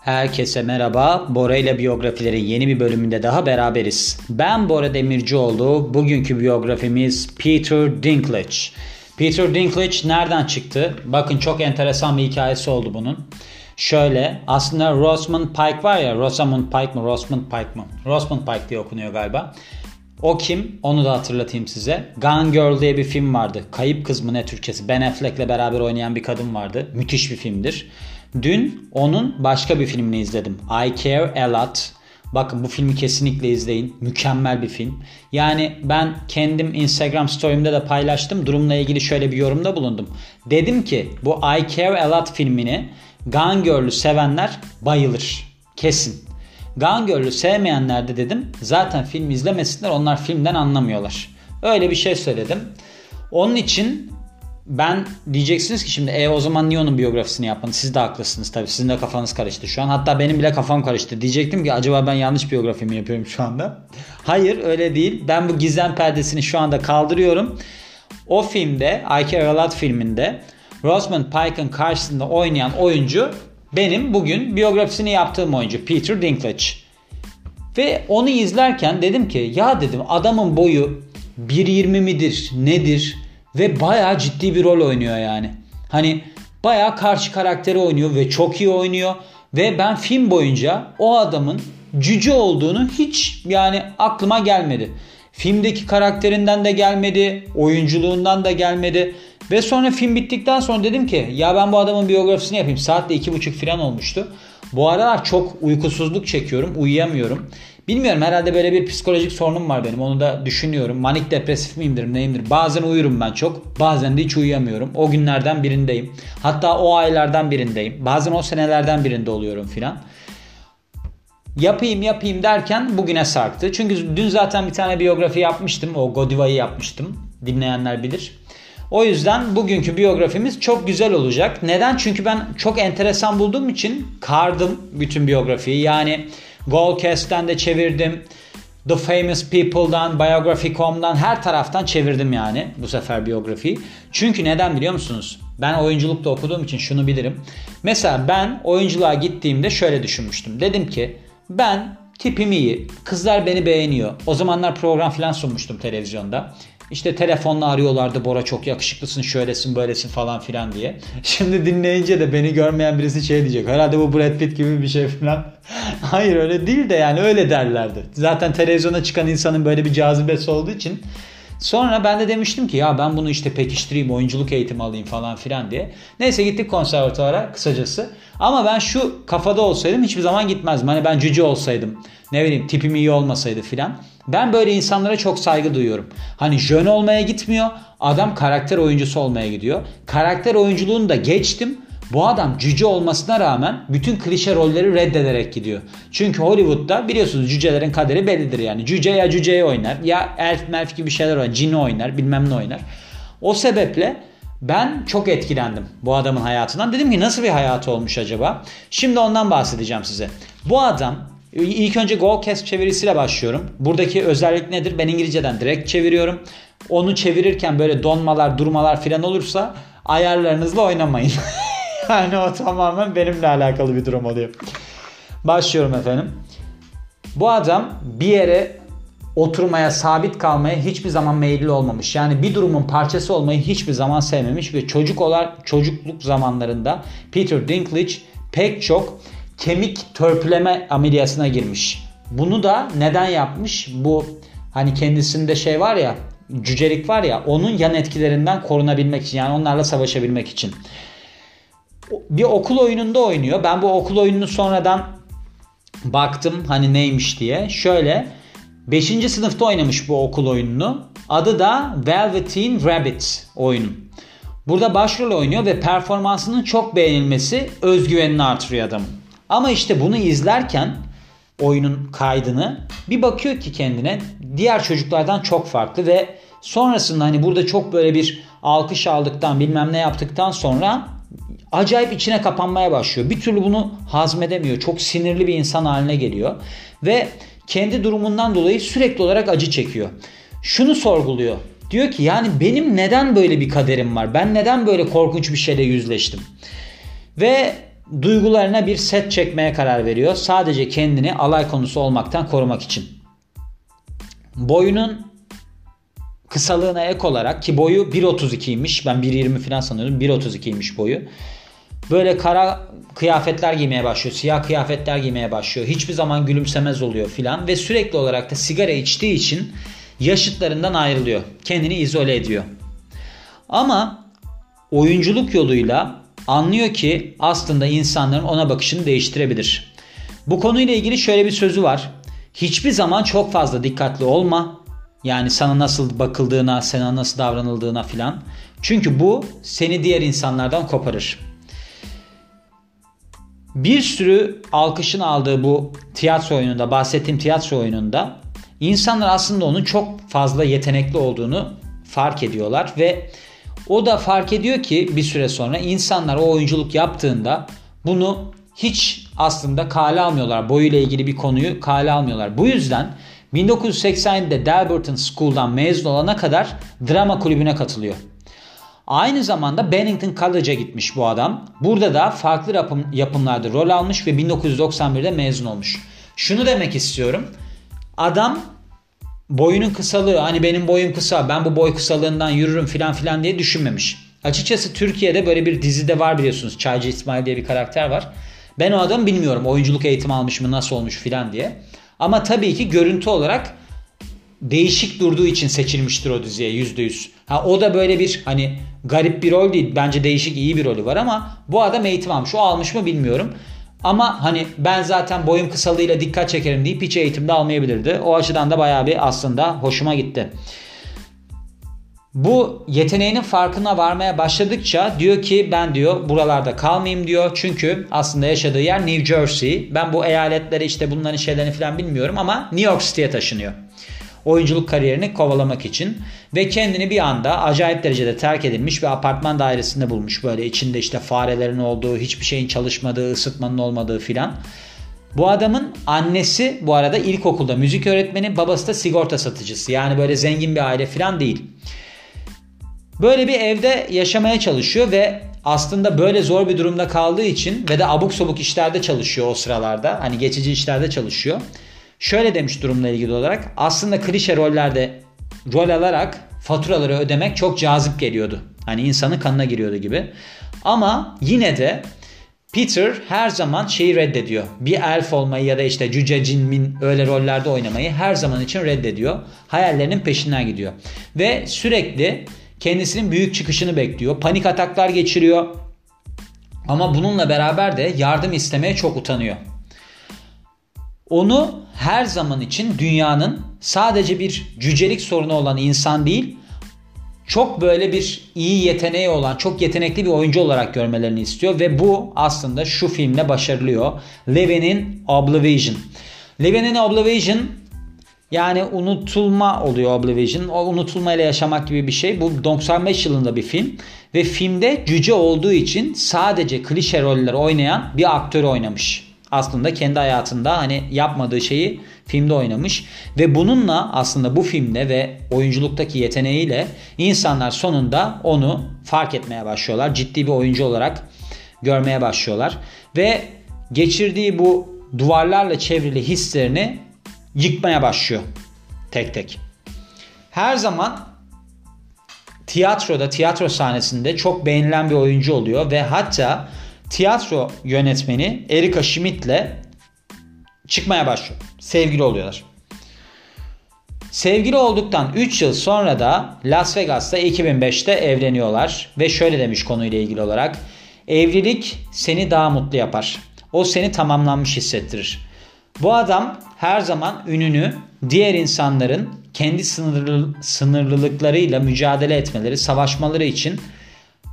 Herkese merhaba. Bora ile biyografilerin yeni bir bölümünde daha beraberiz. Ben Bora Demircioğlu. Bugünkü biyografimiz Peter Dinklage. Peter Dinklage nereden çıktı? Bakın çok enteresan bir hikayesi oldu bunun. Şöyle aslında Rosamund Pike var ya Rosamund Pike mı Rosamund Pike mı? Rosamund Pike diye okunuyor galiba. O kim? Onu da hatırlatayım size. Gone Girl diye bir film vardı. Kayıp Kız mı ne Türkçesi? Ben Affleck'le beraber oynayan bir kadın vardı. Müthiş bir filmdir. Dün onun başka bir filmini izledim. I Care A Lot. Bakın bu filmi kesinlikle izleyin. Mükemmel bir film. Yani ben kendim Instagram story'imde de paylaştım. Durumla ilgili şöyle bir yorumda bulundum. Dedim ki bu I Care A Lot filmini Gone Girl'ü sevenler bayılır. Kesin. Gone Girl'ü sevmeyenler de dedim zaten film izlemesinler onlar filmden anlamıyorlar. Öyle bir şey söyledim. Onun için ben diyeceksiniz ki şimdi e o zaman niye onun biyografisini yapmadın? Siz de haklısınız tabii. Sizin de kafanız karıştı şu an. Hatta benim bile kafam karıştı. Diyecektim ki acaba ben yanlış biyografi mi yapıyorum şu anda? Hayır öyle değil. Ben bu gizem perdesini şu anda kaldırıyorum. O filmde I Care A Lot filminde Rosamund Pike'ın karşısında oynayan oyuncu benim bugün biyografisini yaptığım oyuncu Peter Dinklage. Ve onu izlerken dedim ki ya dedim adamın boyu 1.20 midir nedir ve bayağı ciddi bir rol oynuyor yani. Hani bayağı karşı karakteri oynuyor ve çok iyi oynuyor. Ve ben film boyunca o adamın cüce olduğunu hiç yani aklıma gelmedi. Filmdeki karakterinden de gelmedi, oyunculuğundan da gelmedi. Ve sonra film bittikten sonra dedim ki ya ben bu adamın biyografisini yapayım. Saat de iki buçuk falan olmuştu. Bu aralar çok uykusuzluk çekiyorum. Uyuyamıyorum. Bilmiyorum herhalde böyle bir psikolojik sorunum var benim. Onu da düşünüyorum. Manik depresif miyimdir neyimdir. Bazen uyurum ben çok. Bazen de hiç uyuyamıyorum. O günlerden birindeyim. Hatta o aylardan birindeyim. Bazen o senelerden birinde oluyorum filan. Yapayım yapayım derken bugüne sarktı. Çünkü dün zaten bir tane biyografi yapmıştım. O Godiva'yı yapmıştım. Dinleyenler bilir. O yüzden bugünkü biyografimiz çok güzel olacak. Neden? Çünkü ben çok enteresan bulduğum için kardım bütün biyografiyi. Yani Goalcast'ten de çevirdim. The Famous People'dan, Biography.com'dan her taraftan çevirdim yani bu sefer biyografiyi. Çünkü neden biliyor musunuz? Ben oyunculukta okuduğum için şunu bilirim. Mesela ben oyunculuğa gittiğimde şöyle düşünmüştüm. Dedim ki ben tipim iyi, kızlar beni beğeniyor. O zamanlar program falan sunmuştum televizyonda. İşte telefonla arıyorlardı Bora çok yakışıklısın şöylesin böylesin falan filan diye. Şimdi dinleyince de beni görmeyen birisi şey diyecek. Herhalde bu Brad Pitt gibi bir şey falan. Hayır öyle değil de yani öyle derlerdi. Zaten televizyona çıkan insanın böyle bir cazibesi olduğu için. Sonra ben de demiştim ki ya ben bunu işte pekiştireyim oyunculuk eğitimi alayım falan filan diye. Neyse gittik konservatuvara kısacası. Ama ben şu kafada olsaydım hiçbir zaman gitmezdim. Hani ben cüce olsaydım ne bileyim tipim iyi olmasaydı filan. Ben böyle insanlara çok saygı duyuyorum. Hani jön olmaya gitmiyor. Adam karakter oyuncusu olmaya gidiyor. Karakter oyunculuğunu da geçtim. Bu adam cüce olmasına rağmen bütün klişe rolleri reddederek gidiyor. Çünkü Hollywood'da biliyorsunuz cücelerin kaderi bellidir yani. Cüce ya cüceye oynar ya elf melf gibi şeyler oynar. Cini oynar bilmem ne oynar. O sebeple ben çok etkilendim bu adamın hayatından. Dedim ki nasıl bir hayatı olmuş acaba? Şimdi ondan bahsedeceğim size. Bu adam İlk önce Goalcast çevirisiyle başlıyorum. Buradaki özellik nedir? Ben İngilizceden direkt çeviriyorum. Onu çevirirken böyle donmalar, durmalar filan olursa ayarlarınızla oynamayın. yani o tamamen benimle alakalı bir durum oluyor. Başlıyorum efendim. Bu adam bir yere oturmaya, sabit kalmaya hiçbir zaman meyilli olmamış. Yani bir durumun parçası olmayı hiçbir zaman sevmemiş ve çocuk olarak çocukluk zamanlarında Peter Dinklage pek çok kemik törpüleme ameliyatına girmiş. Bunu da neden yapmış? Bu hani kendisinde şey var ya cücelik var ya onun yan etkilerinden korunabilmek için yani onlarla savaşabilmek için. Bir okul oyununda oynuyor. Ben bu okul oyununu sonradan baktım hani neymiş diye. Şöyle 5. sınıfta oynamış bu okul oyununu. Adı da Velveteen Rabbit oyunu. Burada başrol oynuyor ve performansının çok beğenilmesi özgüvenini artırıyor adamın. Ama işte bunu izlerken oyunun kaydını bir bakıyor ki kendine diğer çocuklardan çok farklı ve sonrasında hani burada çok böyle bir alkış aldıktan bilmem ne yaptıktan sonra acayip içine kapanmaya başlıyor. Bir türlü bunu hazmedemiyor. Çok sinirli bir insan haline geliyor ve kendi durumundan dolayı sürekli olarak acı çekiyor. Şunu sorguluyor. Diyor ki yani benim neden böyle bir kaderim var? Ben neden böyle korkunç bir şeyle yüzleştim? Ve duygularına bir set çekmeye karar veriyor. Sadece kendini alay konusu olmaktan korumak için. Boyunun kısalığına ek olarak ki boyu 1.32'ymiş. Ben 1.20 falan sanıyordum. 1.32'ymiş boyu. Böyle kara kıyafetler giymeye başlıyor. Siyah kıyafetler giymeye başlıyor. Hiçbir zaman gülümsemez oluyor filan. Ve sürekli olarak da sigara içtiği için yaşıtlarından ayrılıyor. Kendini izole ediyor. Ama oyunculuk yoluyla anlıyor ki aslında insanların ona bakışını değiştirebilir. Bu konuyla ilgili şöyle bir sözü var. Hiçbir zaman çok fazla dikkatli olma. Yani sana nasıl bakıldığına, sana nasıl davranıldığına filan. Çünkü bu seni diğer insanlardan koparır. Bir sürü alkışın aldığı bu tiyatro oyununda, bahsettiğim tiyatro oyununda insanlar aslında onun çok fazla yetenekli olduğunu fark ediyorlar ve o da fark ediyor ki bir süre sonra insanlar o oyunculuk yaptığında bunu hiç aslında kale almıyorlar. Boyuyla ilgili bir konuyu kale almıyorlar. Bu yüzden 1980'de Dalberton School'dan mezun olana kadar drama kulübüne katılıyor. Aynı zamanda Bennington College'a gitmiş bu adam. Burada da farklı yapım, yapımlarda rol almış ve 1991'de mezun olmuş. Şunu demek istiyorum. Adam boyunun kısalığı hani benim boyum kısa ben bu boy kısalığından yürürüm filan filan diye düşünmemiş. Açıkçası Türkiye'de böyle bir dizide var biliyorsunuz. Çaycı İsmail diye bir karakter var. Ben o adamı bilmiyorum oyunculuk eğitimi almış mı nasıl olmuş filan diye. Ama tabii ki görüntü olarak değişik durduğu için seçilmiştir o diziye %100. Ha o da böyle bir hani garip bir rol değil. Bence değişik iyi bir rolü var ama bu adam eğitim almış. O almış mı bilmiyorum. Ama hani ben zaten boyum kısalığıyla dikkat çekerim deyip hiç eğitimde almayabilirdi. O açıdan da bayağı bir aslında hoşuma gitti. Bu yeteneğinin farkına varmaya başladıkça diyor ki ben diyor buralarda kalmayayım diyor. Çünkü aslında yaşadığı yer New Jersey. Ben bu eyaletleri işte bunların şeylerini falan bilmiyorum ama New York City'ye taşınıyor oyunculuk kariyerini kovalamak için ve kendini bir anda acayip derecede terk edilmiş bir apartman dairesinde bulmuş. Böyle içinde işte farelerin olduğu, hiçbir şeyin çalışmadığı, ısıtmanın olmadığı filan. Bu adamın annesi bu arada ilkokulda müzik öğretmeni, babası da sigorta satıcısı. Yani böyle zengin bir aile filan değil. Böyle bir evde yaşamaya çalışıyor ve aslında böyle zor bir durumda kaldığı için ve de abuk sabuk işlerde çalışıyor o sıralarda. Hani geçici işlerde çalışıyor. Şöyle demiş durumla ilgili olarak aslında klişe rollerde rol alarak faturaları ödemek çok cazip geliyordu. Hani insanın kanına giriyordu gibi. Ama yine de Peter her zaman şeyi reddediyor. Bir elf olmayı ya da işte cüce cinmin öyle rollerde oynamayı her zaman için reddediyor. Hayallerinin peşinden gidiyor. Ve sürekli kendisinin büyük çıkışını bekliyor. Panik ataklar geçiriyor. Ama bununla beraber de yardım istemeye çok utanıyor. Onu her zaman için dünyanın sadece bir cücelik sorunu olan insan değil, çok böyle bir iyi yeteneği olan, çok yetenekli bir oyuncu olarak görmelerini istiyor ve bu aslında şu filmle başarılıyor. Levin'in Oblivion. Levin'in Oblivion yani unutulma oluyor Oblivion. O unutulmayla yaşamak gibi bir şey. Bu 95 yılında bir film. Ve filmde cüce olduğu için sadece klişe roller oynayan bir aktör oynamış aslında kendi hayatında hani yapmadığı şeyi filmde oynamış ve bununla aslında bu filmde ve oyunculuktaki yeteneğiyle insanlar sonunda onu fark etmeye başlıyorlar. Ciddi bir oyuncu olarak görmeye başlıyorlar ve geçirdiği bu duvarlarla çevrili hislerini yıkmaya başlıyor tek tek. Her zaman tiyatroda, tiyatro sahnesinde çok beğenilen bir oyuncu oluyor ve hatta tiyatro yönetmeni Erika Schmidt'le çıkmaya başlıyor. Sevgili oluyorlar. Sevgili olduktan 3 yıl sonra da Las Vegas'ta 2005'te evleniyorlar ve şöyle demiş konuyla ilgili olarak evlilik seni daha mutlu yapar. O seni tamamlanmış hissettirir. Bu adam her zaman ününü diğer insanların kendi sınırlı, sınırlılıklarıyla mücadele etmeleri, savaşmaları için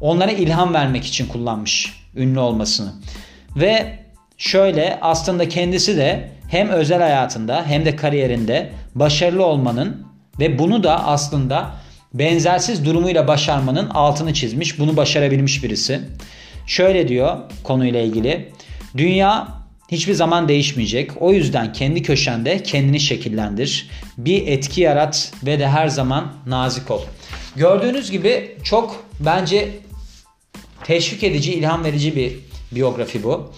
onlara ilham vermek için kullanmış ünlü olmasını. Ve şöyle aslında kendisi de hem özel hayatında hem de kariyerinde başarılı olmanın ve bunu da aslında benzersiz durumuyla başarmanın altını çizmiş. Bunu başarabilmiş birisi. Şöyle diyor konuyla ilgili. Dünya hiçbir zaman değişmeyecek. O yüzden kendi köşende kendini şekillendir. Bir etki yarat ve de her zaman nazik ol. Gördüğünüz gibi çok bence teşvik edici, ilham verici bir biyografi bu.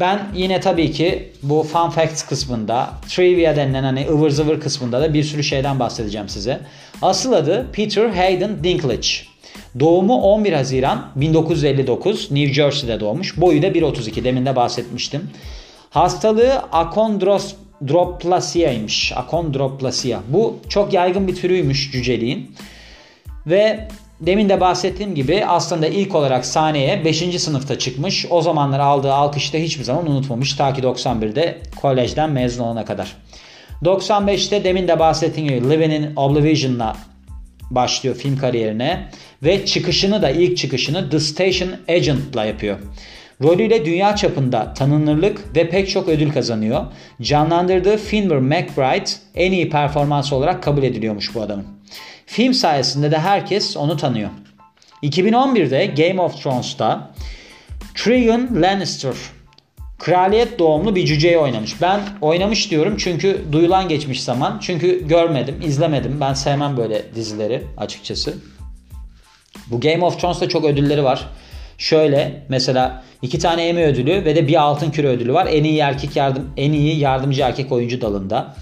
Ben yine tabii ki bu fun facts kısmında, trivia denilen hani ıvır zıvır kısmında da bir sürü şeyden bahsedeceğim size. Asıl adı Peter Hayden Dinklage. Doğumu 11 Haziran 1959 New Jersey'de doğmuş. Boyu da 1.32 demin de bahsetmiştim. Hastalığı akondroplasia'ymış. Akondroplasia. Bu çok yaygın bir türüymüş cüceliğin. Ve demin de bahsettiğim gibi aslında ilk olarak sahneye 5. sınıfta çıkmış. O zamanlar aldığı alkışı da hiçbir zaman unutmamış. Ta ki 91'de kolejden mezun olana kadar. 95'te demin de bahsettiğim gibi Living in Oblivion'la başlıyor film kariyerine ve çıkışını da ilk çıkışını The Station Agent'la yapıyor. Rolüyle dünya çapında tanınırlık ve pek çok ödül kazanıyor. Canlandırdığı Finber McBride en iyi performans olarak kabul ediliyormuş bu adamın. Film sayesinde de herkes onu tanıyor. 2011'de Game of Thrones'ta Tyrion Lannister kraliyet doğumlu bir cüceyi oynamış. Ben oynamış diyorum çünkü duyulan geçmiş zaman. Çünkü görmedim, izlemedim. Ben sevmem böyle dizileri açıkçası. Bu Game of Thrones'ta çok ödülleri var. Şöyle mesela iki tane Emmy ödülü ve de bir altın küre ödülü var. En iyi erkek yardım en iyi yardımcı erkek oyuncu dalında.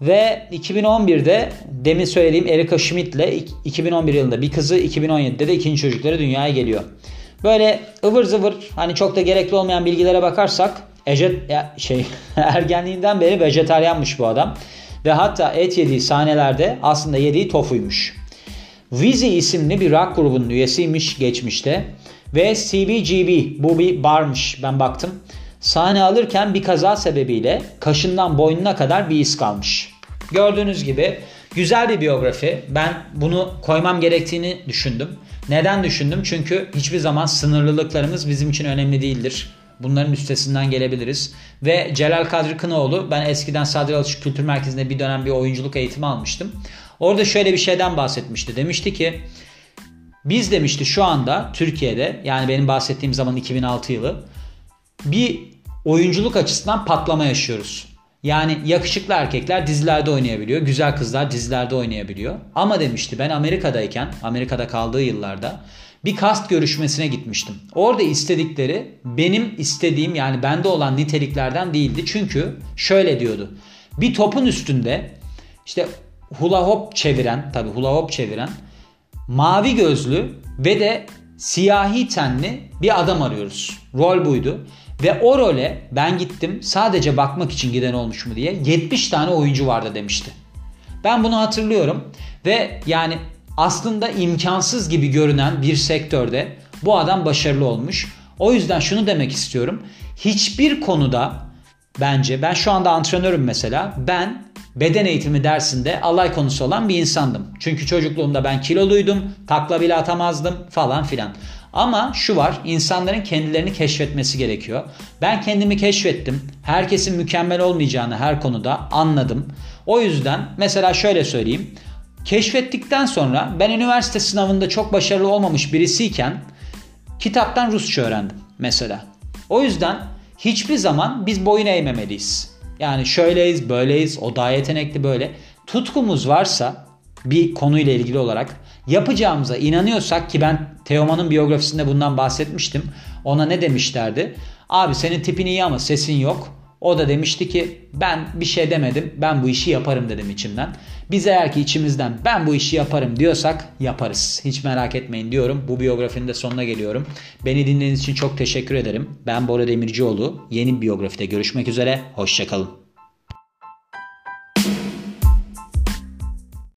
Ve 2011'de demin söylediğim Erika Schmidt ile 2011 yılında bir kızı 2017'de de ikinci çocukları dünyaya geliyor. Böyle ıvır zıvır hani çok da gerekli olmayan bilgilere bakarsak Ece, şey ergenliğinden beri vejetaryanmış bu adam. Ve hatta et yediği sahnelerde aslında yediği tofuymuş. Vizi isimli bir rock grubunun üyesiymiş geçmişte. Ve CBGB bu bir barmış ben baktım. Sahne alırken bir kaza sebebiyle kaşından boynuna kadar bir iz kalmış. Gördüğünüz gibi güzel bir biyografi. Ben bunu koymam gerektiğini düşündüm. Neden düşündüm? Çünkü hiçbir zaman sınırlılıklarımız bizim için önemli değildir. Bunların üstesinden gelebiliriz. Ve Celal Kadri Kınaoğlu ben eskiden Sadri Alışık Kültür Merkezi'nde bir dönem bir oyunculuk eğitimi almıştım. Orada şöyle bir şeyden bahsetmişti. Demişti ki biz demişti şu anda Türkiye'de yani benim bahsettiğim zaman 2006 yılı bir oyunculuk açısından patlama yaşıyoruz. Yani yakışıklı erkekler dizilerde oynayabiliyor. Güzel kızlar dizilerde oynayabiliyor. Ama demişti ben Amerika'dayken, Amerika'da kaldığı yıllarda bir kast görüşmesine gitmiştim. Orada istedikleri benim istediğim yani bende olan niteliklerden değildi. Çünkü şöyle diyordu. Bir topun üstünde işte hula hop çeviren, tabi hula hop çeviren mavi gözlü ve de siyahi tenli bir adam arıyoruz. Rol buydu. Ve o role ben gittim sadece bakmak için giden olmuş mu diye 70 tane oyuncu vardı demişti. Ben bunu hatırlıyorum ve yani aslında imkansız gibi görünen bir sektörde bu adam başarılı olmuş. O yüzden şunu demek istiyorum. Hiçbir konuda bence ben şu anda antrenörüm mesela. Ben beden eğitimi dersinde alay konusu olan bir insandım. Çünkü çocukluğumda ben kiloluydum, takla bile atamazdım falan filan. Ama şu var insanların kendilerini keşfetmesi gerekiyor. Ben kendimi keşfettim. Herkesin mükemmel olmayacağını her konuda anladım. O yüzden mesela şöyle söyleyeyim. Keşfettikten sonra ben üniversite sınavında çok başarılı olmamış birisiyken kitaptan Rusça öğrendim mesela. O yüzden hiçbir zaman biz boyun eğmemeliyiz. Yani şöyleyiz, böyleyiz, o daha yetenekli böyle. Tutkumuz varsa bir konuyla ilgili olarak yapacağımıza inanıyorsak ki ben Teoman'ın biyografisinde bundan bahsetmiştim. Ona ne demişlerdi? Abi senin tipin iyi ama sesin yok. O da demişti ki ben bir şey demedim ben bu işi yaparım dedim içimden. Biz eğer ki içimizden ben bu işi yaparım diyorsak yaparız. Hiç merak etmeyin diyorum. Bu biyografinin de sonuna geliyorum. Beni dinlediğiniz için çok teşekkür ederim. Ben Bora Demircioğlu. Yeni biyografide görüşmek üzere. Hoşçakalın.